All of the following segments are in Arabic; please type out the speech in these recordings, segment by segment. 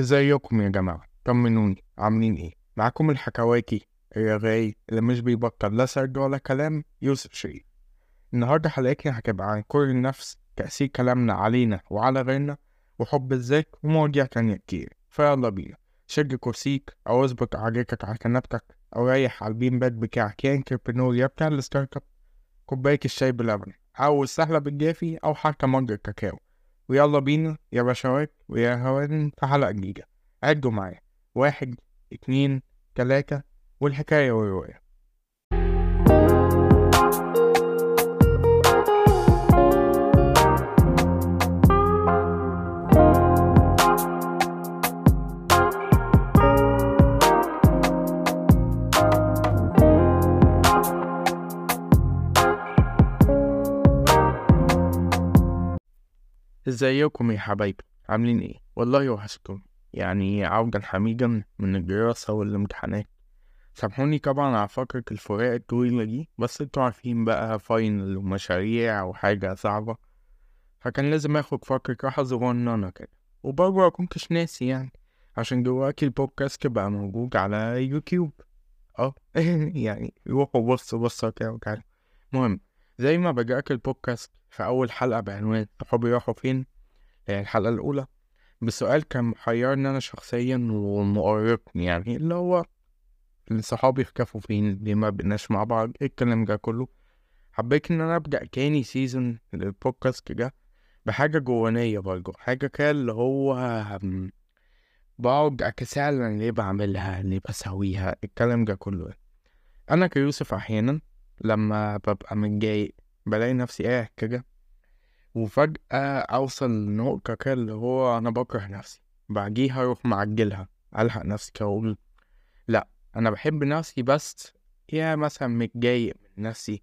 ازيكم يا جماعة؟ طمنوني عاملين إيه؟ معاكم الحكواتي الرغاي اللي مش بيبطل لا سرد ولا كلام يوسف شريف. النهاردة حلقتنا هتبقى عن كره النفس تأثير كلامنا علينا وعلى غيرنا وحب الذات ومواضيع تانية كتير. فيلا بينا. شد كرسيك أو اظبط عجيكك على كنبتك أو ريح على ال bean bag بتاعك. يا entrepreneur يا بتاع ال start up كوباية الشاي بلبن أو السهلة بالجافي أو حتى mug الكاكاو. ويلا بينا يا بشوات ويا هوان في حلقة جديدة. عدوا معايا. واحد اتنين تلاتة والحكاية والرواية ازيكم يا حبايبي؟ عاملين إيه؟ والله وحشتكم يعني عودا حميدا من الدراسة والامتحانات. سامحوني طبعا على فترة الفراق الطويلة دي بس أنتوا عارفين بقى final ومشاريع وحاجة صعبة. فكان لازم آخد فترة راحة صغننة كده. وبرضه مكنتش ناسي يعني عشان دلوقتي البودكاست بقى موجود على يوتيوب. آه يعني روحوا بصوا بصوا كده وكده المهم زي ما بدأت البودكاست في أول حلقة بعنوان صحابي راحوا فين؟ هي الحلقة الأولى. بسؤال كان محيرني أنا شخصيا ومؤرقني يعني اللي هو صحابي اختفوا فين؟ ليه ما بقناش مع بعض؟ إيه الكلام ده كله؟ حبيت إن أنا أبدأ تاني سيزون للبودكاست ده بحاجة جوانية برضه حاجة كده اللي هو بقعد أتساءل ليه بعملها؟ ليه بسويها؟ الكلام ده كله. أنا كيوسف أحيانا لما ببقى متضايق بلاقي نفسي قاعد كده وفجأة أوصل لنقطة كده اللي هو أنا بكره نفسي بعديها أروح معجلها ألحق نفسي كده لأ أنا بحب نفسي بس يا مثلا متضايق من نفسي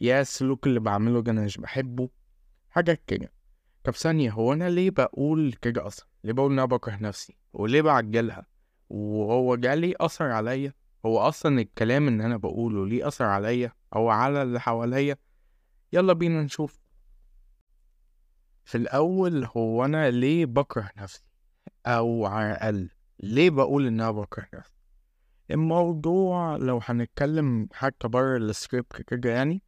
يا السلوك اللي بعمله ده أنا مش بحبه حاجة كده طب ثانية هو أنا ليه بقول كده أصلا؟ ليه بقول إن أنا بكره نفسي؟ وليه بعجلها؟ وهو ليه أثر عليا؟ هو أصلا الكلام اللي أنا بقوله ليه أثر عليا أو على اللي حواليا؟ يلا بينا نشوف. في الأول هو أنا ليه بكره نفسي؟ أو على الأقل ليه بقول إن أنا بكره نفسي؟ الموضوع لو هنتكلم حتى بره السكريبت كده يعني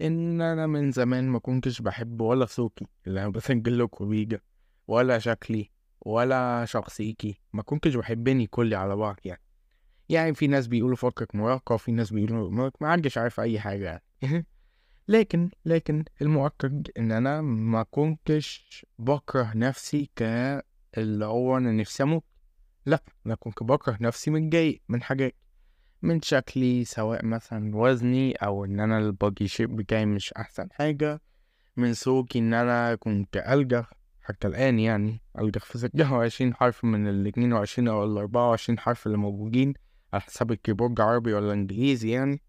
إن أنا من زمان ما كنتش بحب ولا صوتي اللي أنا بسجل لكم بيه ولا شكلي ولا شخصيتي ما كنتش بحبني كلي على بعض يعني. يعني في ناس بيقولوا فكك مراهقة وفي ناس بيقولوا ما عارف أي حاجة يعني. لكن لكن المؤكد إن أنا ما كنتش بكره نفسي ك اللي هو أنا نفسي أموت. لأ أنا كنت بكره نفسي متضايق من حاجات من شكلي سواء مثلا وزني أو إن أنا البادي شيب بتاعي مش أحسن حاجة من سلوكي إن أنا كنت الجغ حتى الآن يعني الجغ في ستة وعشرين حرف من ال 22 أو ال 24 حرف اللي موجودين على حسب الكيبورد عربي ولا إنجليزي يعني.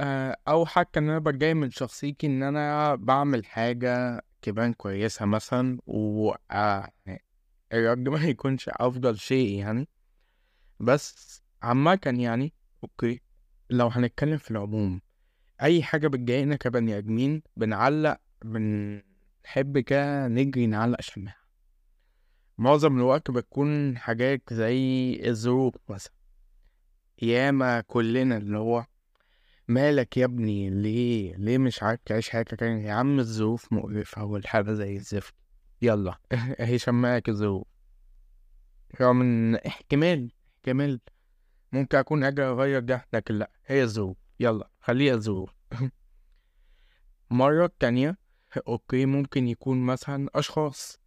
آه، أو حتى إن أنا بتضايق من شخصيتي إن أنا بعمل حاجة تبان كويسة مثلا و آه، الرد ما يكونش أفضل شيء يعني. بس عامة يعني أوكي لو هنتكلم في العموم أي حاجة بتضايقنا كبني آدمين بنعلق بنحب كده نجري نعلق شماعة معظم الوقت بتكون حاجات زي الظروف مثلا. ياما كلنا اللي هو مالك يا ابني؟ ليه؟ ليه مش عارف تعيش حياتك تاني؟ يا عم الظروف مقرفة والحالة زي الزفت. يلا اهي شماك الظروف رغم ان احتمال احتمال ممكن أكون أجي أغير ده لكن لأ هي الظروف. يلا خليها الظروف. مرة تانية okay ممكن يكون مثلا أشخاص.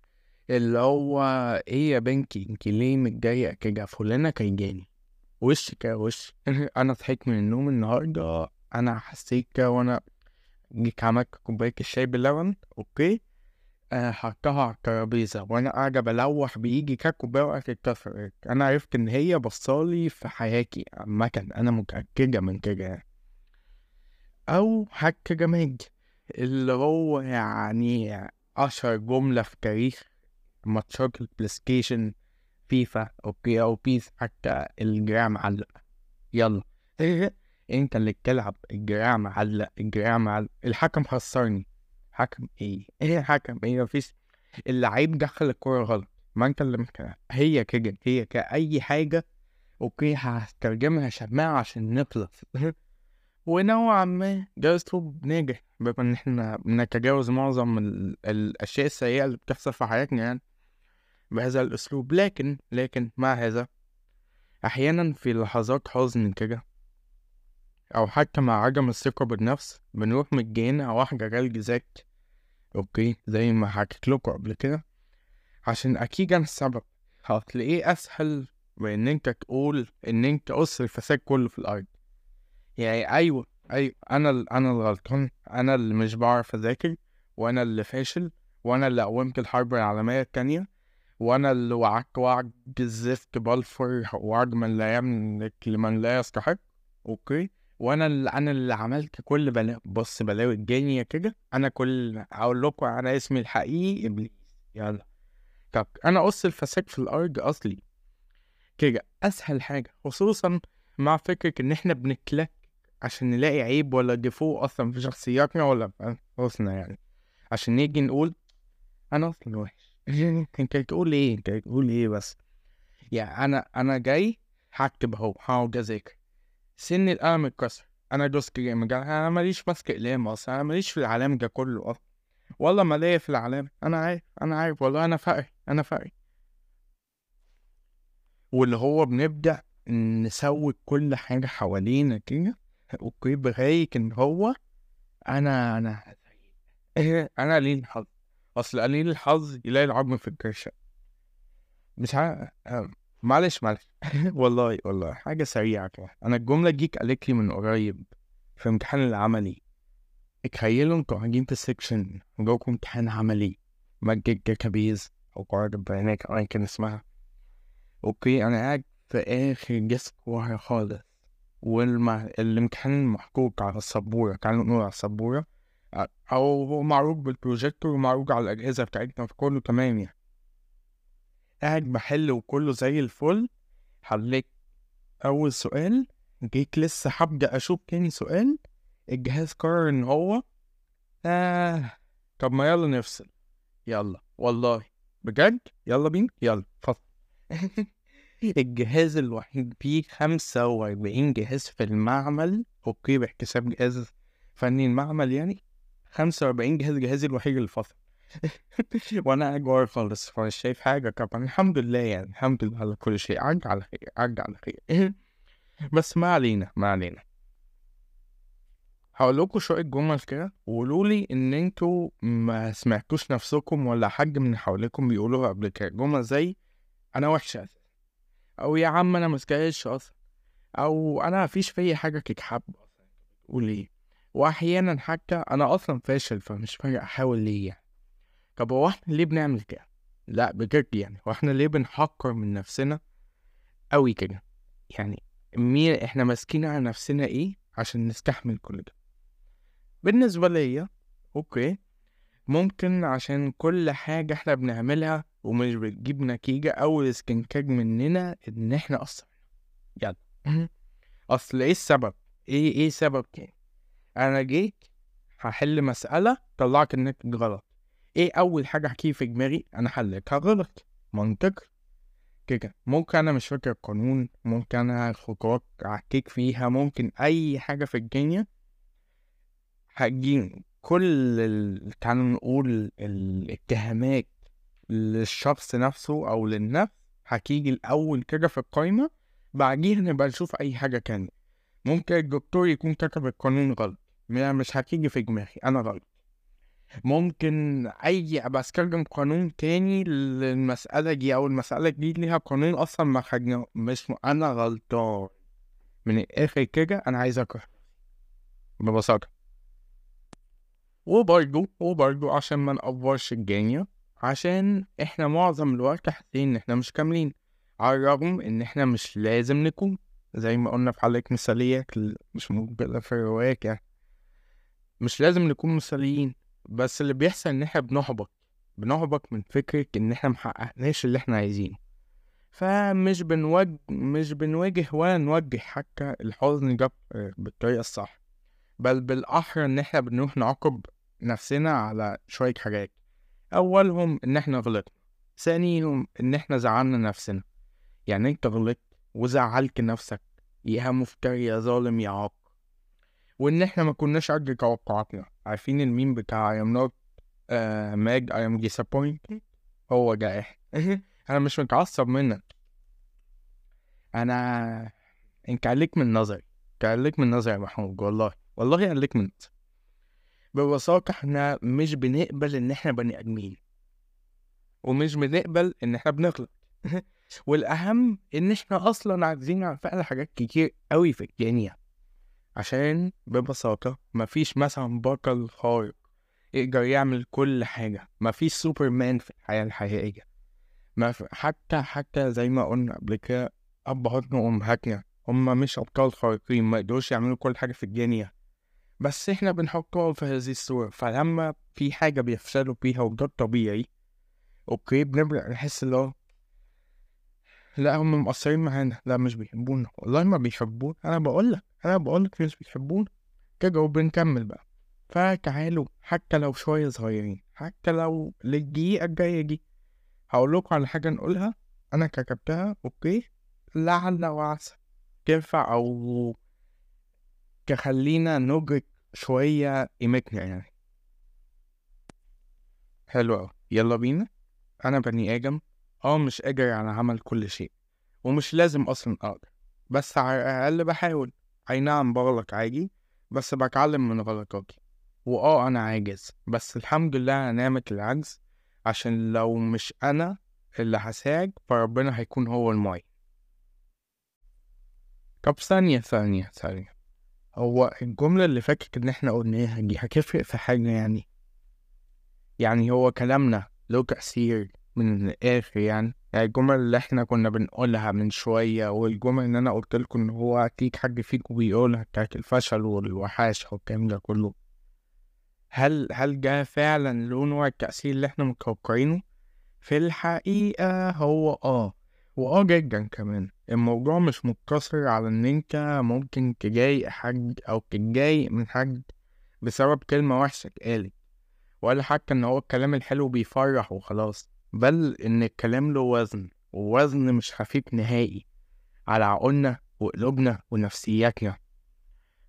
اللي هو إيه يا بنتي؟ أنت ليه متضايقة كده؟ فلانة كيجاني وش كده وش؟ أنا صحيت من النوم النهارده أنا حسيت كده وأنا جيت عملت كوباية الشاي باللبن okay؟ آه حطها على الترابيزة وأنا قاعدة بلوح بإيدي كده كوباية وقعت اتكسرت. أنا عرفت إن هي بصالي في حياتي عامة أنا متأكدة من كده يعني. أو حاجة جماد اللي هو يعني أشهر جملة في تاريخ ماتشات البلاي ستيشن فيفا okay أو بيس حتى الدراع معلق يلا. أنت اللي بتلعب الدراع معلق الدراع معلق الحكم خسرني. حكم إيه؟ إيه الحكم؟ إيه مفيش. اللعيب دخل الكرة غلط. ما أنت اللي مك... هي كده. هي كأي حاجة. أوكي هترجمها شماعة عشان نخلص. ونوعا ما ده اسلوب ناجح. بما إن إحنا بنتجاوز معظم ال... الأشياء السيئة اللي بتحصل في حياتنا يعني. بهذا الأسلوب. لكن لكن مع هذا أحيانا في لحظات حزن كده أو حتى مع عدم الثقة بالنفس بنروح مدينا واحدة جلد ذات. أوكي زي ما حكيت لكم قبل كده. عشان أكيد أنا السبب. هتلاقيه أسهل من إن أنت تقول إن أنت قص الفساد كله في الأرض. يعني أيوه أنا ال- أنا الغلطان. أنا اللي مش بعرف أذاكر وأنا اللي فاشل وأنا اللي قومت الحرب العالمية التانية. وأنا اللي وعدت وعد الزفت بلفر وعد من لا يملك لمن لا يستحق. okay. وأنا اللي أنا اللي عملت كل بلا بص بلاوي الدنيا كده. أنا كل أقول لكم أنا اسمي الحقيقي إبليس. يلا. طب أنا أس الفساد في الأرض أصلي. كده أسهل حاجة خصوصا مع فكرة إن إحنا بنتلكك عشان نلاقي عيب ولا défaut أصلا في شخصياتنا ولا في أنفسنا يعني. عشان نيجي نقول أنا أصلا وحش. انت تقول إيه؟ انت تقول إيه بس؟ يعني أنا أنا جاي هكتب أهو هقعد أذاكر. سن القلم اتكسر. أنا دوست جامد أنا ماليش ماسك إقلام أصلا. أنا ماليش في العالم ده كله أصلا. والله ما ليا في العالم أنا عارف أنا عارف والله. أنا فقري أنا فقري. واللي هو بنبدأ نسوي كل حاجة حوالينا كده أوكي بغاية إن هو أنا أنا أنا قليل الحظ أصل قليل الحظ يلاقي العظم في الكرشة. مش عارف معلش معلش. والله والله حاجة سريعة كده. أنا الجملة دي قالت لي من قريب في امتحان العملي. تخيلوا أنتوا قاعدين في ال section وجاكم امتحان عملي. مادة database أو قاعدة بيانات أو أيا كان اسمها. okay أنا قاعد في آخر desk ورا خالص. والمع... الامتحان محطوط على السبورة تعالوا نقول على السبورة. أو هو معروض بالبروجيكتور ومعروض على الأجهزة بتاعتنا فكله تمام يعني. قاعد بحل وكله زي الفل. حليت أول سؤال جيت لسه هبدأ أشوف تاني سؤال. الجهاز قرر إن هو آه طب ما يلا نفصل. يلا والله. بجد؟ يلا بينا؟ يلا فصل الجهاز الوحيد فيه خمسة وأربعين جهاز في المعمل. okay باحتساب جهاز فني المعمل يعني. خمسة وأربعين جهاز جهازي الوحيد اللي فصل وأنا ورا خالص فمش شايف حاجة. طبعا الحمد لله يعني الحمد لله على كل شيء. عد على خير عد على خير. بس ما علينا ما علينا. هقول لكم شوية جمل كده وقولوا لي إن أنتوا ما سمعتوش نفسكم ولا حد من حواليكم بيقولوها قبل كده. جمله زي أنا وحشه أساسا أو يا عم أنا مسكاش أصلا. أو أنا مفيش فيا حاجة تتحب أصلا. تقول إيه واحيانا حتى أنا أصلا فاشل فمش فارق أحاول ليه يعني طب هو إحنا ليه بنعمل كده؟ لأ بجد يعني هو إحنا ليه بنحقر من نفسنا قوي كده؟ يعني مين إحنا ماسكين على نفسنا إيه عشان نستحمل كل ده؟ بالنسبة ليا أوكي ممكن عشان كل حاجة إحنا بنعملها ومش بتجيب نتيجة أول استنتاج مننا إن إحنا قصرنا يلا أصل إيه السبب؟ إيه إيه سبب تاني؟ أنا جيت هحل مسألة طلعت الناتج غلط. إيه أول حاجة هتيجي في دماغي؟ أنا حلتها غلط. منطق. كده. ممكن أنا مش فاكر القانون ممكن أنا الخطوات عكيك فيها ممكن أي حاجة في الدنيا. هتجيني كل ال... نقول الاتهامات للشخص نفسه أو للنفس هتيجي الأول كده في القايمة. بعديها نبقى نشوف أي حاجة تانية. ممكن الدكتور يكون كتب القانون غلط. مش هتيجي في دماغي أنا غلط. ممكن أي أبقى أستخدم قانون تاني للمسألة دي أو المسألة دي ليها قانون أصلا ما خدنا مش م... أنا غلطان. من الآخر كده أنا عايز أكره. ببساطة. وبرضو وبرضو عشان ما نقفرش الدنيا عشان إحنا معظم الوقت حاسين إن إحنا مش كاملين على الرغم إن إحنا مش لازم نكون. زي ما قلنا في حلقة مثالية مش موجودة في الروايات يعني مش لازم نكون مثاليين بس اللي بيحصل إن إحنا بنحبط بنحبط من فكرة إن إحنا محققناش اللي إحنا عايزينه. فمش بنواجه مش بنواجه ولا نوجه حتى الحزن ده بالطريقة الصح بل بالأحرى إن إحنا بنروح نعاقب نفسنا على شوية حاجات. أولهم إن إحنا غلطنا ثانيهم إن إحنا زعلنا نفسنا. يعني إنت غلطت وزعلت نفسك يا مفتري يا ظالم يا عاق وإن إحنا ما كناش قد توقعاتنا. عارفين الميم بتاع I am not uh, mad I am disappointed هو ده إحنا. أنا مش متعصب منك. أنا أنت عليك من نظري. عليك من نظري يا محمود والله. والله عليك من نظري. ببساطة إحنا مش بنقبل إن إحنا بني آدمين. ومش بنقبل إن إحنا بنغلط. والأهم إن إحنا أصلا عاجزين عن فعل حاجات كتير قوي في الدنيا. عشان ببساطة مفيش مثلا بطل خارق يقدر يعمل كل حاجة مفيش سوبرمان في الحياة الحقيقية. ما في حتى حتى زي ما قلنا قبل كده أبهاتنا وأمهاتنا هما مش أبطال خارقين ما يقدروش يعملوا كل حاجة في الدنيا. بس إحنا بنحطهم في هذه الصورة فلما في حاجة بيفشلوا فيها وده الطبيعي أوكي بنبدأ نحس اللي هو لا هم مقصرين معانا لا مش بيحبونا. والله ما بيحبونا أنا بقول لك. أنا بقول لك مش بيحبونا. كده وبنكمل بقى. فتعالوا حتى لو شوية صغيرين حتى لو للدقيقة الجاية دي. هقول لكم على حاجة نقولها. أنا كتبتها أوكي؟ لعل وعسى. تنفع أو تخلينا ندرك شوية قيمتنا يعني. حلو أوي. يلا بينا. أنا بني آدم. آه مش قادر على عمل كل شيء. ومش لازم أصلا أقدر. بس على الأقل بحاول. أي نعم بغلط عادي بس بتعلم من غلطاتي. وآه أنا عاجز. بس الحمد لله على نعمة العجز عشان لو مش أنا اللي هساعد فربنا هيكون هو المعين. طب ثانية ثانية ثانية. هو الجملة اللي فاتت إن إحنا قلناها دي هتفرق في حاجة يعني؟ يعني هو كلامنا له تأثير من الآخر يعني؟ يعني الجمل اللي إحنا كنا بنقولها من شوية والجمل اللي أنا قلت لكم إن هو أكيد حد فيكم بيقولها بتاعت الفشل والوحاشة والكلام ده كله. هل هل ده فعلا له نوع التأثير اللي إحنا متوقعينه؟ في الحقيقة هو آه وآه جدا كمان. الموضوع مش مقتصر على إن أنت ممكن تضايق حد أو تتضايق من حد بسبب كلمة وحشة اتقالت ولا حتى إن هو الكلام الحلو بيفرح وخلاص. بل إن الكلام له وزن ووزن مش خفيف نهائي على عقولنا وقلوبنا ونفسياتنا.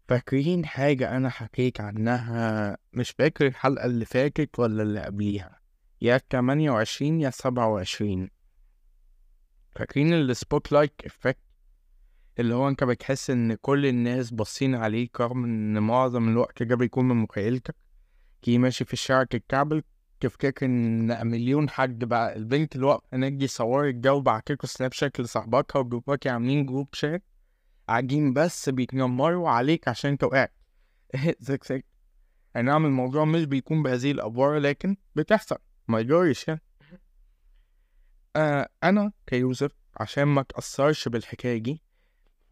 فاكرين حاجة أنا حكيت عنها؟ مش فاكر الحلقة اللي فاتت ولا اللي قبليها. يا تمانية وعشرين يا سبعة وعشرين. فاكرين ال spotlight effect اللي هو أنت بتحس إن كل الناس باصين عليك رغم إن معظم الوقت ده بيكون من مخيلتك كي ماشي في الشارع تتكعبل تفتكر إن مليون حد بقى البنت اللي واقفة هناك دي صورت جو بعتلكوا سناب شات لصاحباتها وجروباتي عاملين group chat قاعدين بس بيتنمروا عليك عشان انت وقعت. زك زك. أي نعم الموضوع مش بيكون بهذه الأفوار لكن بتحصل. ما يجريش يعني. آه أنا كيوسف عشان ما أتأثرش بالحكاية دي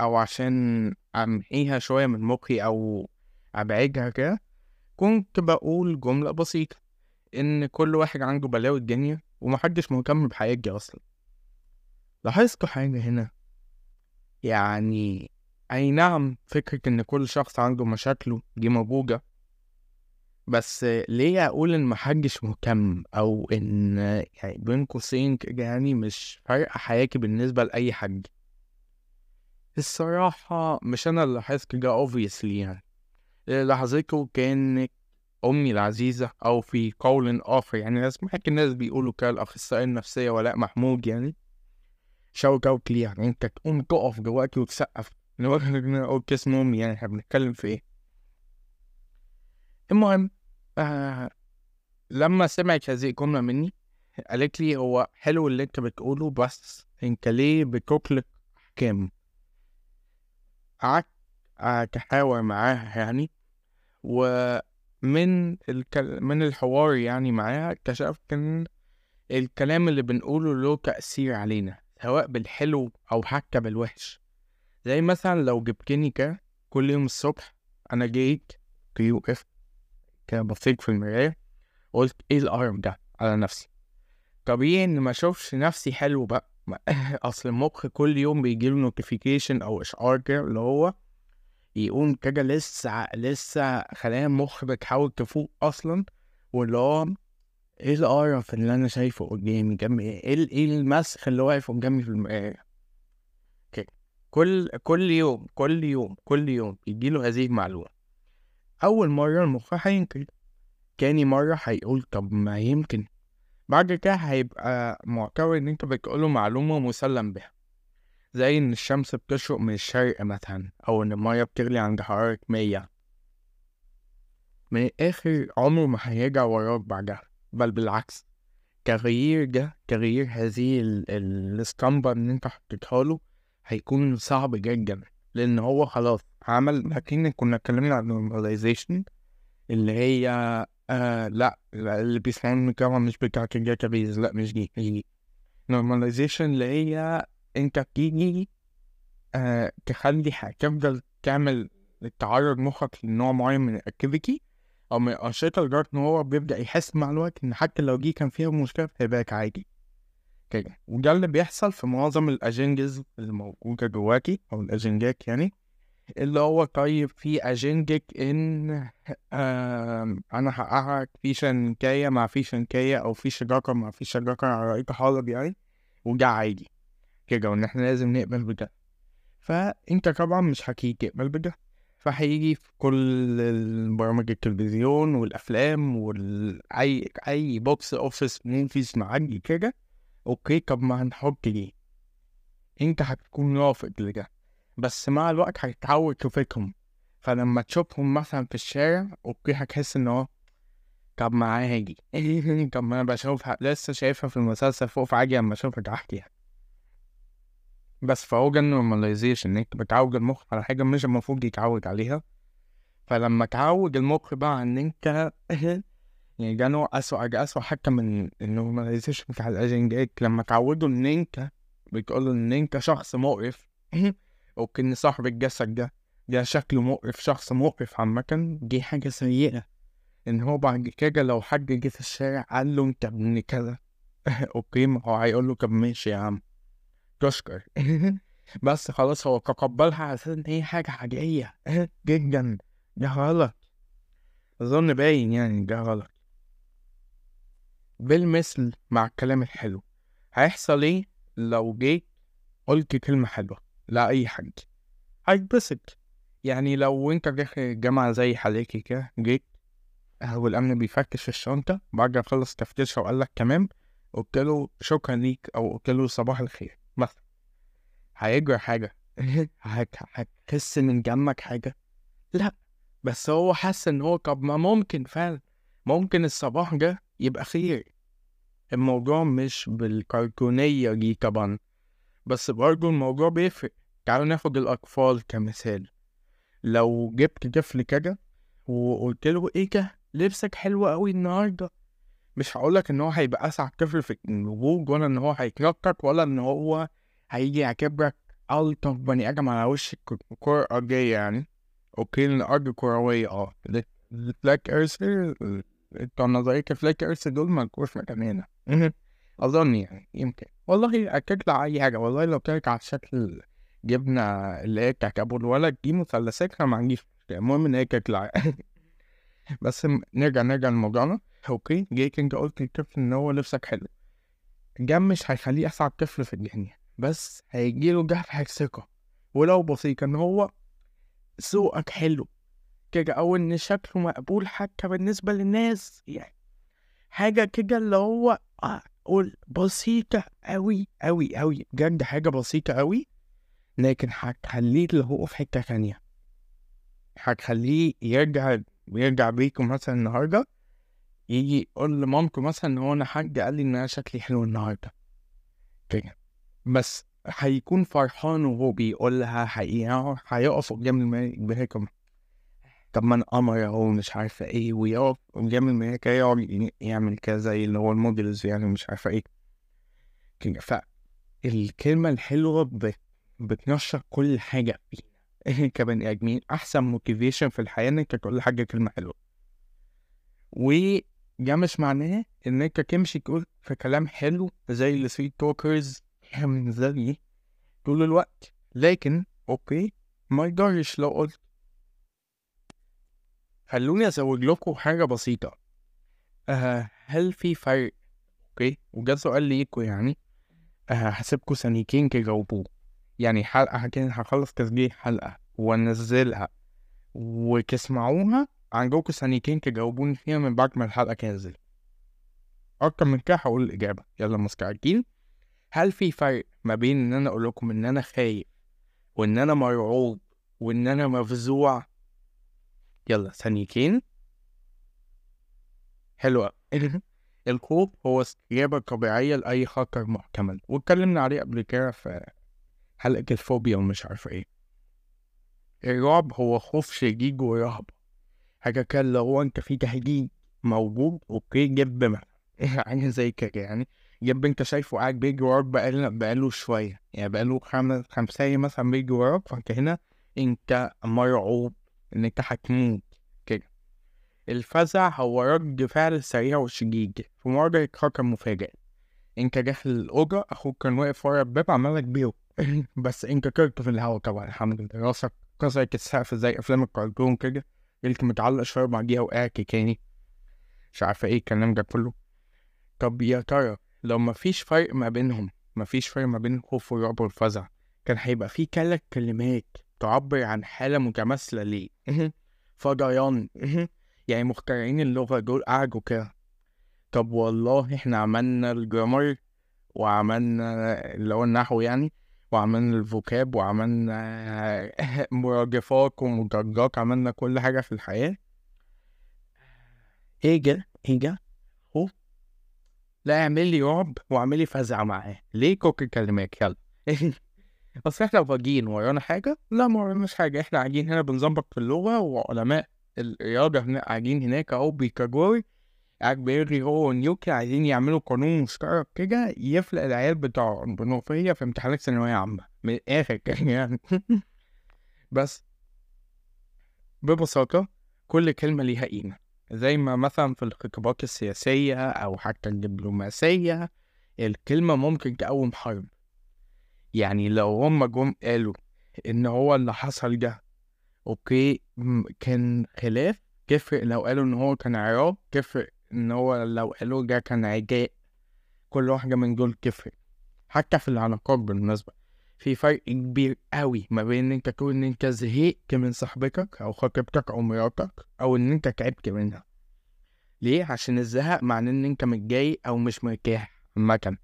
أو عشان أمحيها شوية من مخي أو أبعدها كده كنت بقول جملة بسيطة. إن كل واحد عنده بلاوي الدنيا ومحدش مهتم بحياتي أصلا. لاحظت حاجة هنا؟ يعني أي نعم فكرة إن كل شخص عنده مشاكله دي موجودة بس ليه أقول إن محدش مهتم أو إن يعني بين قوسين يعني مش فارقة حياتي بالنسبة لأي حد؟ الصراحة مش أنا اللي لاحظت كده obviously يعني. اللي لاحظته كانت أمي العزيزة أو في قول آخر يعني أنا سمعت الناس بيقولوا كده الأخصائية النفسية ولاء محمود يعني شاوت أوت ليه يعني أنت تقوم تقف دلوقتي وتسقف. إن أقول اسم أمي يعني إحنا بنتكلم في إيه؟ المهم آه لما سمعت هذه الجملة مني قالت لي هو حلو اللي أنت بتقوله بس أنت ليه بتطلق أحكام؟ قعدت أتحاور معاها يعني ومن الكل... من الحوار يعني معاها اكتشفت إن الكلام اللي بنقوله له تأثير علينا سواء بالحلو أو حتى بالوحش. زي مثلا لو جبتني كده كل يوم الصبح أنا جيت كده واقف بصيت في المراية قلت إيه القرف ده على نفسي؟ طبيعي إن ما أشوفش نفسي حلو بقى. أصل المخ كل يوم بيجيله notification أو إشعار كده اللي هو يقوم كده لسه لسه خلايا المخ بتحاول تفوق أصلا واللي هو إيه القرف اللي أنا شايفه قدامي؟ جنبي إيه؟ ال- إيه المسخ اللي واقف قدامي في المراية؟ كده كل كل يوم كل يوم كل يوم يجيله هذه المعلومة. أول مرة المخ هينكر تاني مرة هيقول طب ما يمكن. بعد كده هيبقى معتبر إن أنت بتقوله معلومة مسلم بها. زي إن الشمس بتشرق من الشرق مثلا أو إن المية بتغلي عند حرارة مية. من الآخر عمره ما هيرجع وراك بعدها بل بالعكس. تغيير ده تغيير هذه ال- ال- الاسطمبة اللي أنت حطيتها له هيكون صعب جدا لأن هو خلاص عمل أكن كنا اتكلمنا عن normalization اللي هي آه لا اللي بيسمعون الجامعة مش بتاعت الداتابيز لا مش دي مش دي. normalization اللي هي انت بتيجي آه تخلي تفضل تعمل تعرض مخك لنوع معين من الاكتيفيتي أو من الانشطه لدرجة إن هو بيبدأ يحس مع الوقت إن حتى لو دي كان فيها مشكلة هيبقى عادي. كده. وده اللي بيحصل في معظم الأجندز اللي موجوده جواكي أو الأجندات يعني اللي هو طيب في اجندك إن آم، أنا هقعك في شنكاية مع في شنكاية أو في شجاكه مع في شجاكه على رأيك حالب يعني وده عادي. كده وإن إحنا لازم نقبل بده فأنت طبعا مش هتقبل بده فهيجي في كل البرامج التلفزيون والأفلام وأي أي box office movies معدي كده. okay طب ما هنحط دي. أنت هتكون رافض لده. بس مع الوقت هتتعود تشوفهم فلما تشوفهم مثلا في الشارع okay هتحس إن هو طب ما عادي طب ما أنا بشوفها لسه شايفها في المسلسل فوق فعادي أما أشوفها تحت يعني. بس فهو ده ال normalization إنك بتعود المخ على حاجة مش المفروض يتعود عليها. فلما تعود المخ بقى إن أنت يعني ده نوع أسوأ ده أسوأ حتى من ال normalization بتاع الأجندات لما تعودوا إن أنت بتقولوا إن أنت شخص مقرف okay إن صاحب الجسد ده ده شكله مقرف شخص مقرف عامة دي حاجة سيئة. إن هو بعد كده لو حد جه في الشارع قال له أنت ابن كذا أوكي ما هو هيقول له طب ماشي يا عم. تشكر بس خلاص هو تقبلها على أساس إن هي حاجة عادية جدا. ده غلط. أظن باين يعني ده غلط. بالمثل مع الكلام الحلو. هيحصل إيه لو جيت قلت كلمة حلوة لأي حد؟ هيتبسط. يعني لو أنت داخل الجامعة زي حالتي كده جيت والأمن بيفتش في الشنطة بعد ما خلص تفتيشها وقال لك تمام قلت له شكرا ليك أو قلت له صباح الخير. مثلا هيجرى حاجة هت- هتحس من جنبك حاجة. لأ بس هو حس إن هو طب ما ممكن فعلا ممكن الصباح ده يبقى خير. الموضوع مش بالكرتونية دي طبعا بس برضه الموضوع بيفرق. تعالوا ناخد الأطفال كمثال. لو جبت طفل كده وقلت له إيه ده؟ لبسك حلو قوي النهارده. مش هقولك إن هو هيبقى أسعد طفل في الوجود ولا إن هو هيتنطط ولا إن هو هيجي يعتبرك ألطف بني آدم على وش الك- الكرة الأرضية يعني. أوكي لأن الأرض كروية آه. ال flat earth بتوع نظرية ال flat earth دول ملكوش مكان هنا. أظن يعني يمكن. والله هتطلع أي حاجة. والله لو كانت على شكل جبنة اللي هي بتاعت أبو الولد دي مثلثات ما عنديش. المهم إن هي تطلع بس نرجع نرجع لموضوعنا. okay جيت انت قلت للطفل إن هو لبسك حلو. ده مش هيخليه اسعد طفل في الدنيا بس هيجيله دفعة ثقة. ولو بسيطة إن هو ذوقك حلو. كده أو إن شكله مقبول حتى بالنسبة للناس يعني. حاجة كده اللي هو أقول بسيطة أوي أوي أوي. بجد حاجة بسيطة أوي. لكن هتخليه اللي هو في حتة تانية. هتخليه يرجع ويرجع بيكم مثلا النهاردة. يجي يقول لمامته مثلا إن هو أنا حد قال لي إن أنا شكلي حلو النهارده. كده بس هيكون فرحان وهو بيقول لها هيقف قدام المراية بهيكم طب ما أنا قمر أهو مش عارفة إيه ويقف قدام المراية كده يقعد يعمل كده زي اللي هو ال models يعني مش عارفة إيه. كده فالكلمة الحلوة بت... بتنشر كل حاجة فينا كبني آدمين أحسن motivation في الحياة إنك تقول لحاجة كلمة حلوة. وده مش معناه إن أنت تمشي تقول في كلام حلو زي ال sweet talkers من زي طول الوقت. لكن okay ما يضرش لو قلت. خلوني أزود لكم حاجة بسيطة. آه هل في فرق؟ okay وجا سؤال ليكوا يعني. آه، هسيبكوا ثانيتين تجاوبوه. يعني حلقة كده هخلص تسجيل حلقة وأنزلها وتسمعوها عندكوا ثانيتين تجاوبوني فيها من بعد ما الحلقة تنزل. أكتر من كده هقول الإجابة. يلا مستعجلين هل في فرق ما بين إن أنا أقول لكم إن أنا خايف وإن أنا مرعوب وإن أنا مفزوع؟ يلا ثانيتين. حلوة. الخوف هو استجابة طبيعية لأي خطر محتمل. واتكلمنا عليه قبل كده في حلقة الفوبيا ومش عارف إيه. الرعب هو خوف شديد ورهبة. حاجة اللي هو أنت في تهديد موجود أوكي جيب حاجة زي كده يعني. جيب أنت شايفه قاعد بيجري وراك بقاله بقاله شوية يعني بقاله خمس خمسة مثلا بيجري وراك فأنت هنا أنت مرعوب إن أنت هتموت كده. الفزع هو رد فعل سريع وشديد في مواجهة خطر مفاجئ أنت داخل الأوضة أخوك كان واقف ورا الباب عمال كبير بس أنت كرت في الهوا طبعا الحمد لله. راسك كسرت السقف زي أفلام الكرتون كده. قلت متعلق شوية بعديها وقعت تاني مش عارفة إيه الكلام ده كله. طب يا ترى لو مفيش فرق ما بينهم مفيش فرق ما بين الخوف والرعب والفزع كان هيبقى في ثلاث كلمات تعبر عن حالة متماثلة ليه؟ فضيان. يعني مخترعين اللغة دول قعدوا كده. طب والله إحنا عملنا الجرامر وعملنا اللي هو النحو يعني. وعملنا الفوكاب وعملنا مرادفات ومدرجات عملنا كل حاجة في الحياة. هيجا هيجا هو لا اعمل لي رعب واعمل لي فزع معاه. ليه كوك الكلمات يلا. اصل إحنا فاضيين ورانا حاجة. لا ما وراناش حاجة. إحنا قاعدين هنا بنظبط في اللغة وعلماء الرياضة هنا هناك اهو بيكاجوري. بيرغي هو ونيوكي عايزين يعملوا قانون مشترك كده يفلق العيال بتوع البنوفية في امتحانات ثانوية عامة من الآخر كده يعني. بس ببساطة كل كلمة ليها قيمة زي ما مثلا في الخطابات السياسية أو حتى الدبلوماسية الكلمة ممكن تقوم حرب. يعني لو هما جم قالوا إن هو اللي حصل ده أوكي كان خلاف تفرق لو قالوا إن هو كان عراق تفرق إن هو لو قالوا ده كان عداء كل واحدة من دول تفرق حتى في العلاقات بالمناسبة. في فرق كبير قوي ما بين إن أنت تقول إن أنت زهقت من صاحبتك أو خطيبتك أو مراتك أو إن أنت تعبت منها. ليه؟ عشان الزهق معناه إن أنت متضايق أو مش مرتاح عامة.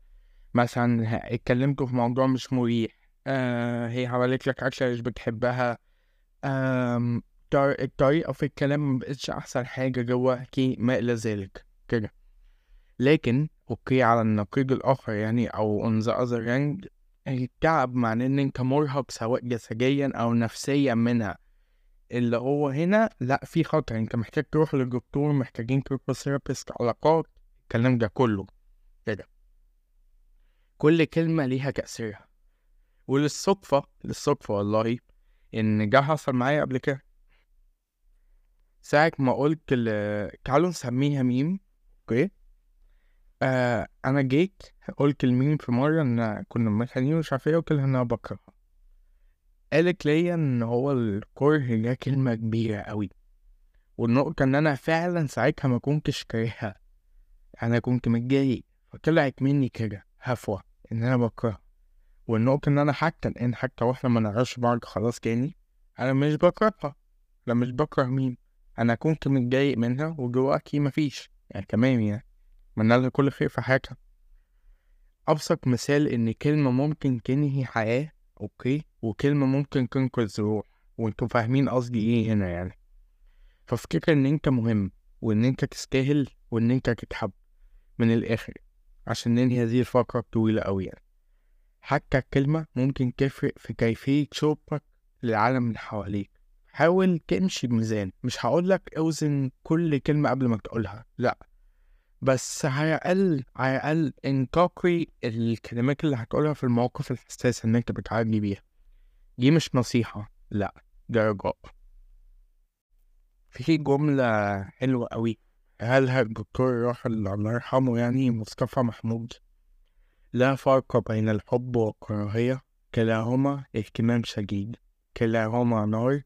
مثلا اتكلمتوا في موضوع مش مريح آه هي عملت لك أكلة مش بتحبها آه الطريقة في الكلام مبقتش أحسن حاجة جواكي ما إلى ذلك كده. لكن okay على النقيض الآخر يعني أو on the other hand التعب معناه إن أنت مرهق سواء جسديا أو نفسيا منها. اللي هو هنا لأ في خطر. أنت محتاج تروح للدكتور محتاجين تروح ل therapist علاقات الكلام ده كله. كده. كل كلمة ليها تأثيرها. وللصدفة للصدفة والله إن ده حصل معايا قبل كده. ساعة ما قلت ال- تعالوا نسميها ميم okay؟ آه أنا جيت قلت الميم في مرة إن كنا متخانقين ومش عارف إيه قلت لها إن أنا بكرهها قالت ليا إن هو الكره ده كلمة كبيرة قوي والنقطة إن أنا فعلا ساعتها ما كنتش كارهها. أنا كنت متضايق فطلعت مني كده هفوة إن أنا بكرهها والنقطة إن أنا حتى الان حتى وإحنا ما نعرفش بعض خلاص تاني أنا مش بكرهها. أنا مش بكره ميم. أنا كنت متضايق منها وجواكي مفيش يعني تمام يعني. اتمنى لها كل خير في حياتها. أبسط مثال إن كلمة ممكن تنهي حياة أوكي؟ وكلمة ممكن تنقذ روح. وأنتوا فاهمين قصدي إيه هنا يعني. فافتكر إن أنت مهم وإن أنت تستاهل وإن أنت تتحب من الآخر عشان ننهي هذه الفقرة الطويلة أوي يعني. حتى الكلمة ممكن تفرق في كيفية شوفك للعالم اللي حواليك. حاول تمشي بميزان. مش هقولك اوزن كل كلمة قبل ما تقولها لأ. بس على الأقل على الأقل انتقي الكلمات اللي هتقولها في المواقف الحساسة اللي انت بتعدي بيها. دي مش نصيحة لأ ده رجاء في جملة حلوة أوي. قالها الدكتور الراحل الله يرحمه يعني مصطفى محمود؟ لا فرق بين الحب والكراهية. كلاهما اهتمام شديد. كلاهما نار.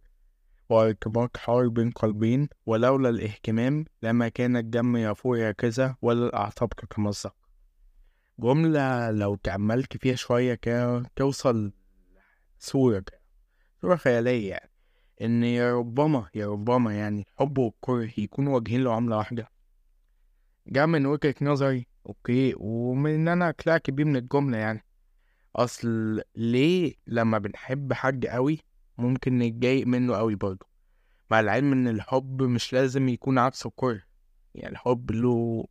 وارتباط حار بين قلبين ولولا الاهتمام لما كان الدم يفور هكذا ولا الأعصاب تتمزق جملة لو تأملت فيها شوية كده توصل صورة كده صورة خيالية يعني إن يا ربما يا ربما يعني الحب والكره يكونوا واجهين لعملة واحدة. جا من وجهة نظري أوكي ومن إن أنا طلعت بيه من الجملة يعني. أصل ليه لما بنحب حد قوي ممكن نتضايق منه قوي برضه. مع العلم إن الحب مش لازم يكون عكس الكره. يعني الحب له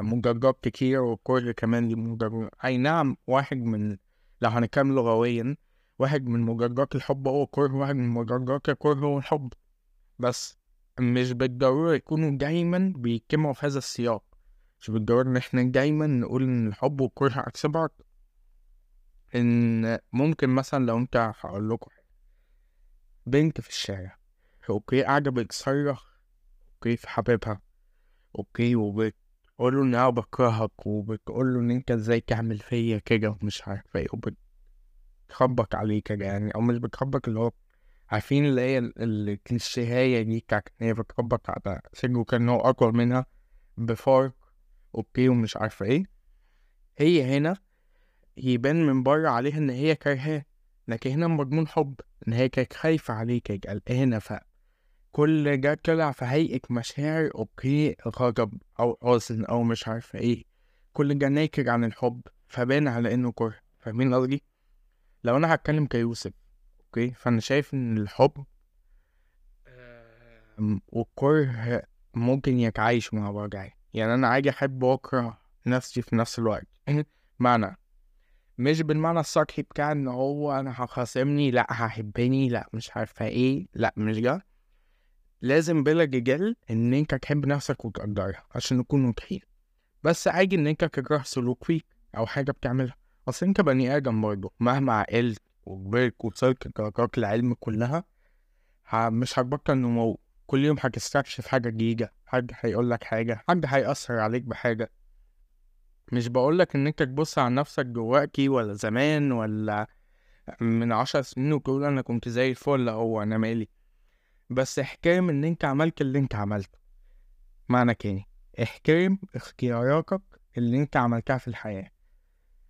مجرجات كتير والكره كمان ليه مجرجات أي نعم واحد من لو هنتكلم لغويا واحد من مجرجات الحب هو الكره واحد من مجرجات الكره هو الحب. بس مش بالضرورة يكونوا دايما بيجتمعوا في هذا السياق. مش بالضرورة إن إحنا دايما نقول إن الحب والكره عكس بعض. إن ممكن مثلا لو أنت هقول لكم بنت في الشارع. okay قاعدة بتصرخ. okay في حبيبها. okay وبتقوله إن أنا بكرهك وبتقوله إن أنت إزاي تعمل فيا كده ومش عارفة إيه وبتخبط عليه كده يعني أو مش بتخبط اللي هو عارفين اللي هي ال- الكليشيهية دي بتاعت إن هي بتخبط على صدره كان هو أكبر منها بفرق okay ومش عارفة إيه. هي هنا يبان من بره عليها إن هي كارهاه لكن هنا مضمون حب إن هي كانت خايفة عليه كانت قلقانة فكل ده طلع في هيئة مشاعر okay غضب أو حزن أو مش عارفة إيه. كل ده ناتج عن الحب فبان على إنه كره. فاهمين قصدي؟ لو أنا هتكلم كيوسف okay فأنا شايف إن الحب والكره ممكن يتعايشوا مع بعض يعني أنا عادي أحب وأكره نفسي في نفس الوقت. معنى مش بالمعنى السطحي بتاع إن هو أنا هخاصمني لأ هحبني لأ مش عارفة إيه لأ مش ده. لازم بلا جدال إن أنت تحب نفسك وتقدرها عشان نكون واضحين. بس عادي إن أنت تكره سلوك فيك أو حاجة بتعملها. أصل أنت بني آدم برضه مهما عقلت وكبرت وصلت درجات العلم كلها مش هتبطل نمو. كل يوم هتستكشف حاجة جديدة حد هيقول لك حاجة حد هيأثر عليك بحاجة. مش بقولك إن أنت تبص على نفسك جواكي ولا زمان ولا من عشر سنين وتقول أنا كنت زي الفل هو أنا مالي. بس احترم إن أنت عملت اللي أنت عملته. معنى تاني احترم اختياراتك اللي أنت عملتها في الحياة.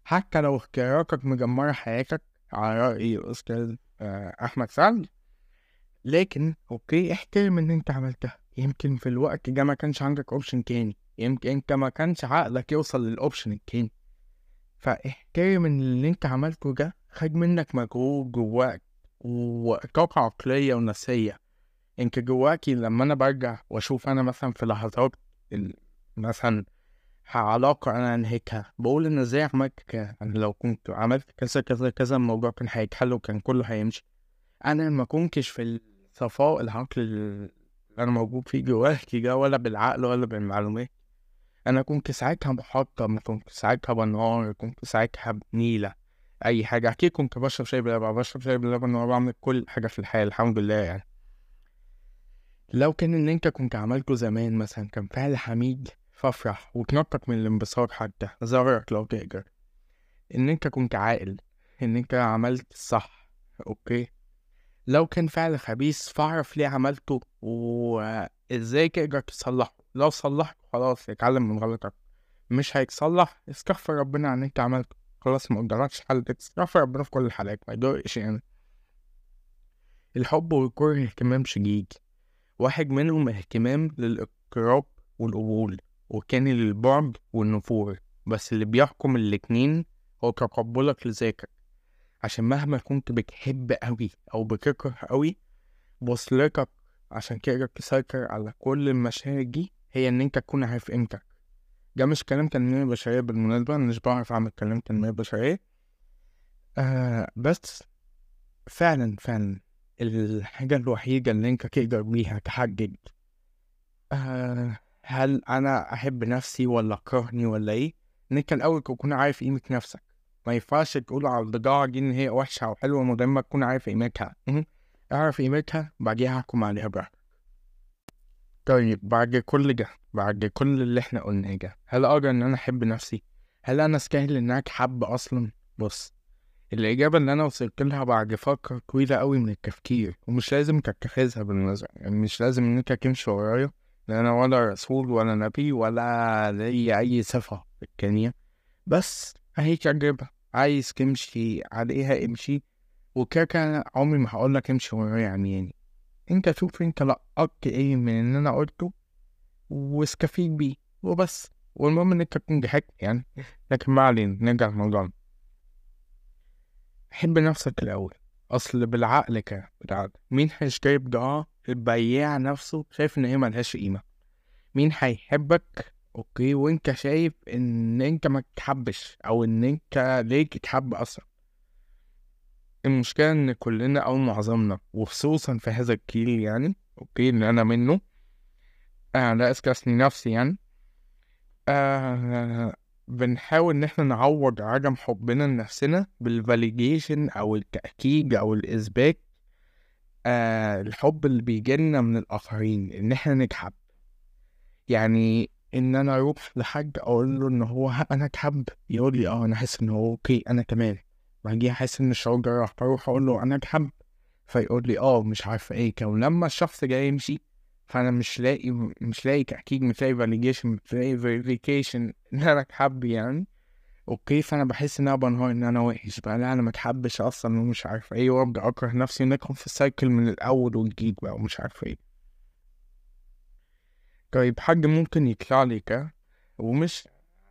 حتى لو اختياراتك مدمرة حياتك على رأي الأستاذ آه، أحمد سعد. لكن okay احترم إن أنت عملتها. يمكن في الوقت ده ما كانش عندك option تاني. يمكن أنت ما كانش عقلك يوصل لل option التاني. إن اللي أنت عملته ده خد منك مجهود جواك وطاقة عقلية ونفسية. انت جواكي لما أنا برجع وأشوف أنا مثلا في لحظات مثلا علاقة أنا انهيتها بقول إن إزاي عملت كده؟ أنا لو كنت عملت كذا كذا كذا الموضوع كان هيتحل وكان كله هيمشي. أنا ما كنتش في الصفاء العقل اللي أنا موجود فيه جواكي ده ولا بالعقل ولا بالمعلومات. أنا كنت ساعتها محطم كنت ساعتها بنهار كنت ساعتها بنيلة أي حاجة. أكيد كنت بشرب شاي بلبن بشرب شاي بلبن وأنا بعمل كل حاجة في الحياة الحمد لله يعني. لو كان ان أنت كنت عملته زمان مثلا كان فعل حميد فافرح وتنطط من الانبساط حتى زرك لو تقدر. إن أنت كنت عاقل إن أنت عملت الصح أوكي؟ لو كان فعل خبيث فاعرف ليه عملته وإزاي تقدر تصلحه. لو صلحته خلاص اتعلم من غلطك. مش هيتصلح استغفر ربنا عن اللي انت عملته. خلاص ما قدرتش حل استغفر ربنا في كل الحالات ما يضرش يعني. الحب والكره اهتمام شديد. واحد منهم اهتمام للاقتراب والقبول والتاني للبعد والنفور. بس اللي بيحكم الاتنين هو تقبلك لذاتك. عشان مهما كنت بتحب قوي أو بتكره قوي وصلتك عشان تقدر تسيطر على كل المشاعر دي هي إن أنت تكون عارف قيمتك. ده مش كلام تنمية بشرية بالمناسبة أنا مش بعرف أعمل كلام تنمية بشرية. آه بس فعلا فعلا الحاجة الوحيدة اللي أنت تقدر بيها تحدد آه هل أنا أحب نفسي ولا أكرهني ولا إيه؟ إن أنت الأول تكون عارف قيمة نفسك. ما ينفعش تقول على البضاعة دي إن هي وحشة أو حلوة من ما تكون عارف قيمتها. أعرف قيمتها بعديها احكم عليها براحتك طيب بعد كل ده بعد كل اللي إحنا قلناه ده هل أقدر ان أنا احب نفسي؟ هل أنا استاهل ان أنا اتحب أصلا؟ بص الإجابة اللي أنا وصلت لها بعد فترة طويلة أوي من التفكير ومش لازم تتخذها بالنظر يعني مش لازم إن أنت تمشي ورايا لأن أنا ولا رسول ولا نبي ولا لي أي صفة في بس أهي تجربة عايز تمشي عليها امشي وكده عمري ما هقولك امشي ورايا عمياني. انت شوف انت لقطت إيه من اللي أنا قلته واستفيد بيه وبس. والمهم إن أنت تكون ضحكت يعني. لكن ما علينا نرجع لموضوعنا. حب نفسك الأول. أصل بالعقل كده بالعقل. مين هيشتري بضاعة البياع نفسه شايف إن هي ملهاش قيمة. مين هيحبك؟ okay. وأنت شايف إن أنت ما تحبش أو إن أنت ليه تتحب أصلا؟ المشكلة إن كلنا أو معظمنا وخصوصا في هذا الجيل يعني okay اللي أنا منه آه لا أستثني نفسي يعني آه بنحاول إن إحنا نعوض عدم حبنا لنفسنا بال validation أو التأكيد أو الإثبات آه الحب اللي بيجيلنا من الآخرين إن إحنا نتحب يعني إن أنا أروح لحد أقول له إن هو ها أنا أتحب يقول لي أه أنا حاسس إن هو okay أنا كمان بعديها أحس إن الشعور ده راح فأروح أقول له أنا أتحب فيقول لي أه مش عارفة إيه كده. ولما الشخص جاي يمشي فأنا مش لاقي مش لاقي تأكيد مش لاقي validation مش لاقي verification إن أنا أتحب يعني. okay فأنا بحس إن أنا بنهار إن أنا وحش بقى. لا أنا ما أتحبش أصلا ومش عارف إيه وأبدأ أكره نفسي وندخل في ال cycle من الأول وجديد بقى ومش عارف إيه. طيب حد ممكن يطلع لي كده ومش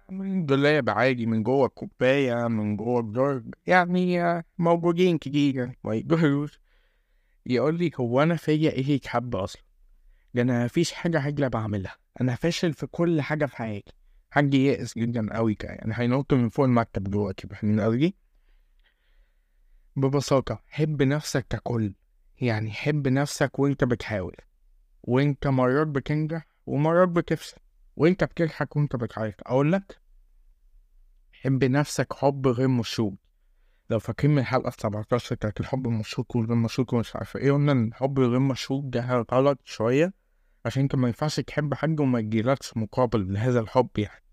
من دولاب عادي من جوه الكوباية من جوه الدرج يعني موجودين كتير. ما يقدروش يقول لي هو أنا فيا إيه يتحب أصلا؟ ده أنا مفيش حاجة عجلة بعملها. أنا فاشل في كل حاجة في حياتي. حد يائس جدا قوي كده يعني هينط من فوق المكتب دلوقتي فاهمين قصدي؟ ببساطة حب نفسك ككل. يعني حب نفسك وأنت بتحاول. وأنت مرات بتنجح ومرات بتفشل. وانت بتضحك وانت بتعيط. أقول لك حب نفسك حب غير مشروط. لو فاكرين من الحلقة 17 بتاعت الحب المشروط والغير مشروط ومش عارف إيه قلنا إن الحب الغير مشروط ده غلط شوية عشان أنت ما ينفعش تحب حاجة وما يجيلكش مقابل لهذا الحب يعني.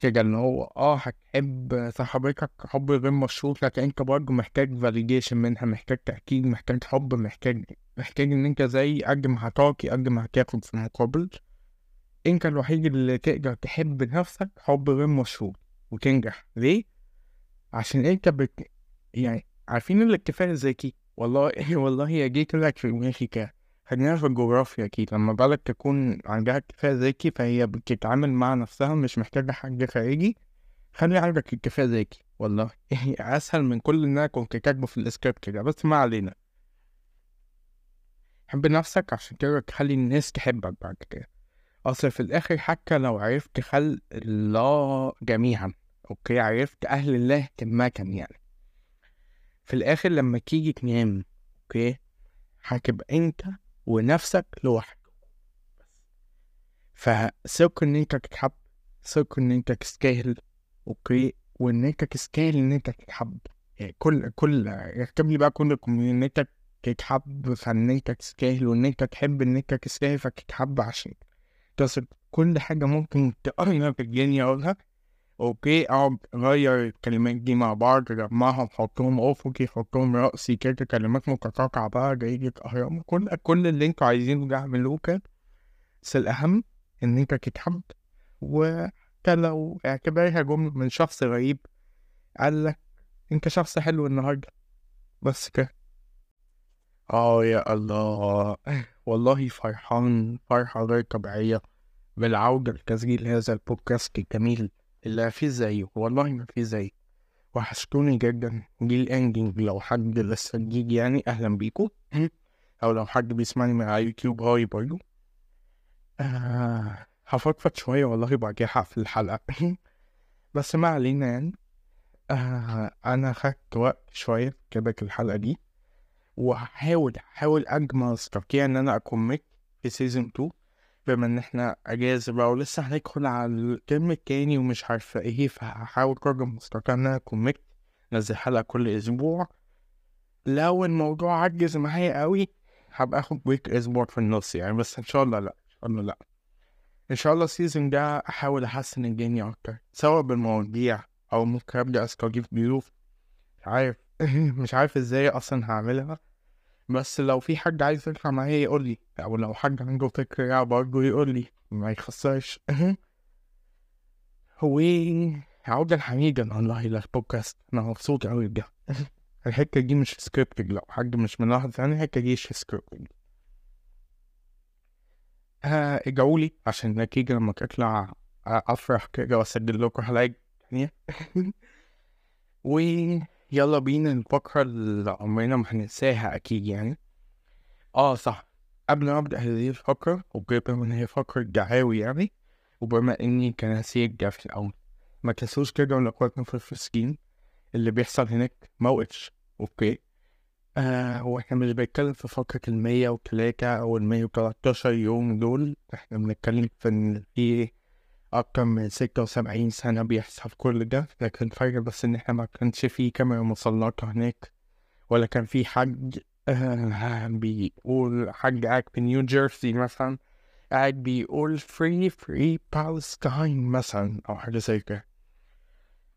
كده ان هو آه هتحب صاحبتك حب غير مشروط لكن أنت برضه محتاج فاليديشن منها محتاج تأكيد محتاج حب محتاج محتاج إن أنت زي قد ما هتعطي قد ما هتاخد في المقابل. أنت الوحيد اللي تقدر تحب نفسك حب غير مشروط وتنجح. ليه؟ عشان أنت بت... يعني عارفين الاكتفاء الذكي والله والله يا جيت لك في كده. خلينا في الجغرافيا أكيد. لما بلد تكون عندها اكتفاء ذكي فهي بتتعامل مع نفسها مش محتاجة حد خارجي خلي عندك اكتفاء ذكي والله أسهل من كل إن أنا كنت كاتبه في السكريبت ده بس ما علينا. حب نفسك عشان كده تخلي الناس تحبك بعد كده. أصل في الآخر حتى لو عرفت خلق الله جميعا okay؟ عرفت أهل الله تماكن يعني في الآخر لما تيجي تنام okay؟ هتبقى أنت ونفسك لوحدك. فثق إن أنت تتحب ثق إن أنت تستاهل okay؟ وإن أنت تستاهل إن أنت تتحب. يعني كل كل يكتب لي بقى كل إن أنت تتحب فإن أنت تستاهل وإن أنت تحب إن أنت تستاهل فتتحب عشان تصل كل حاجة ممكن تقرنا في الدنيا اقولها أوكي أقعد غير الكلمات دي مع بعض جمعهم حطهم أفقي حطهم رأسي كده كلمات متقاطعة بقى جاية اهرام كل كل اللي أنتوا عايزينه ده أعملوه كده. بس الأهم إن أنت تتحب وكان لو اعتبرها جملة من شخص غريب قال لك أنت شخص حلو النهاردة. بس كده. آه يا الله. والله فرحان فرحة غير طبيعية. بالعودة لتسجيل هذا البودكاست الجميل اللي فيه زيه. والله ما فيه زيه. وحشتوني جدا. دي ال ending لو حد لسه جديد يعني أهلا بيكم. أو لو حد بيسمعني من على يوتيوب hi برضو. آه هفضفض شوية والله بعديها هقفل الحلقة. بس ما علينا يعني. آه أنا خدت وقت شوية في كتابة الحلقة دي. وهحاول هحاول قدر ما استطيع إن أنا أكمل في season 2 بما إن إحنا أجازة بقى ولسه هندخل على الترم التاني ومش عارفة إيه فهحاول قدر المستطاع إن أنا أكمل نزل حلقة كل أسبوع. لو الموضوع عجز معايا قوي هبقى آخد break أسبوع في النص يعني بس إن شاء الله لأ إن شاء الله لأ. إن شاء الله ال season ده احاول أحسن الدنيا أكتر سواء بالمواضيع أو ممكن أبدأ أستضيف ضيوف عارف. مش عارف إزاي أصلا هعملها. بس لو في حد عايز يطلع معايا يقول لي أو لو حد عنده فكرة برضه يقول لي ما يخسرش. هو عودة حميدا والله للبودكاست أنا مبسوط أوي بجد. الحتة دي مش scripted لو حد مش ملاحظ يعني الحتة دي مش scripted آه ادعولي عشان النتيجة لما تطلع أفرح كده وأسجل لكم حلقة تانية. ويلا بينا الفقرة اللي عمرنا ما هننساها أكيد يعني. آه صح. قبل ما أبدأ هذه الفقرة وبما إن هي فقرة دعاوي يعني وبما إني كان هسيج في الأول ما تنسوش كده ولا أخواتنا في الفلسطين اللي بيحصل هناك موقفش أوكي؟ آه هو إحنا مش بنتكلم في فقرة المية وتلاتة أو المية وتلاتاشر يوم دول إحنا بنتكلم في إن في أكتر من ستة وسبعين سنة بيحصل كل ده لكن الفرق بس إن إحنا ما كانش في كاميرا مسلطة هناك ولا كان في حد آه بيقول حد قاعد في نيو جيرسي مثلا قاعد بيقول free free Palestine مثلا أو حاجة زي كده.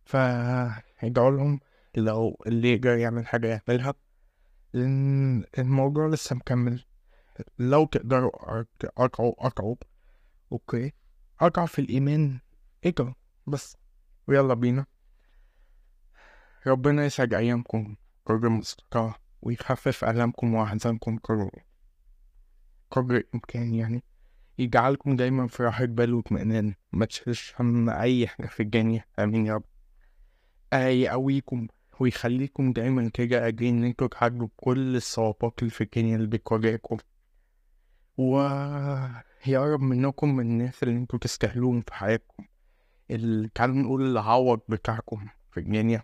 فادعوا لهم لو اللي يقدر يعمل حاجة يعملها. لأن الموضوع لسه مكمل. لو تقدروا أقعوا أقعوا أوكي. أقع في الإيمان. اقرا بس. ويلا بينا. ربنا يسعد أيامكم قدر المستطاع ويخفف ألمكم وأحزانكم قدر قدر الإمكان يعني. يجعلكم دايما في راحة بال وإطمئنان. ما تشيلش هم أي حاجة في الدنيا. آمين يا رب. آه يقويكم ويخليكم دايما كده قادرين إن أنتوا تعدوا كل الصعوبات اللي في الدنيا اللي بتواجهكم ويقرب منكم من الناس اللي أنتوا تستاهلوهم في حياتكم. اللي تعالوا نقول العوض بتاعكم في الدنيا.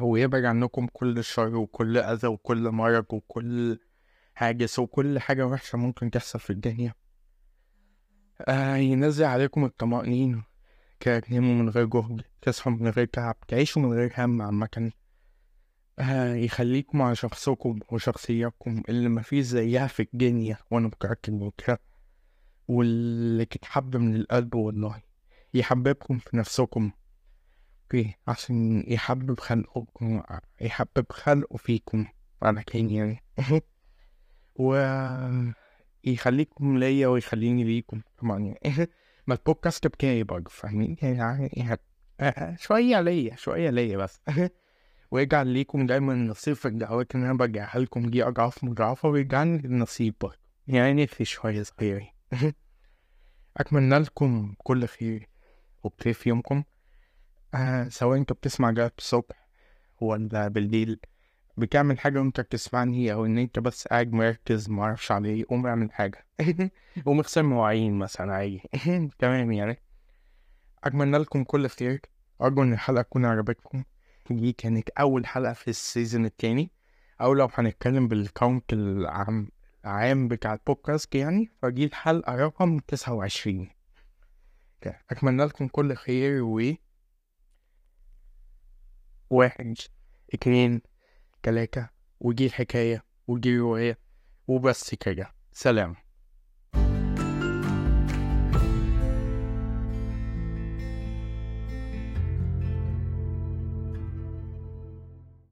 ويبعد عنكم كل الشر وكل أذى وكل مرض وكل حاجز وكل حاجة وحشة ممكن تحصل في الدنيا. آه ينزل عليكم الطمأنينة. كده تناموا من غير جهد تصحوا من غير تعب تعيشوا من غير هم عامة. يخليكم على شخصكم وشخصياتكم اللي مفيش زيها في الدنيا وأنا متأكد من كده. واللي تتحب من القلب والله يحببكم في نفسكم. أوكي عشان يحبب خلقكم يحبب خلقه فيكم على كين يعني. و يخليكم ليا ويخليني ليكم طبعا يعني. ما البودكاست بتاعي برضه فاهمين؟ يعني شوية ليا شوية ليا بس. ويجعل ليكم دايما نصيب في الدعوات اللي أنا برجعها لكم دي أضعاف مضاعفة ويجعلني النصيب برضه يعني في شوية صغيرة أتمنى لكم كل خير وبخير في يومكم. آه سواء انت بتسمع ده الصبح ولا بالليل بتعمل حاجة وأنت بتسمعني أو إن أنت بس قاعد مركز معرفش على إيه قوم اعمل حاجة. قوم اغسل مواعين مثلا عادي. تمام يعني. أتمنى لكم كل خير. أرجو إن الحلقة تكون عجبتكم. دي كانت أول حلقة في ال season التاني. أو لو هنتكلم بال count العام العام بتاع البودكاست يعني فدي الحلقة رقم تسعة وعشرين. أتمنى لكم كل خير و واحد اتنين تلاتة ودي الحكاية ودي رواية وبس كده. سلام.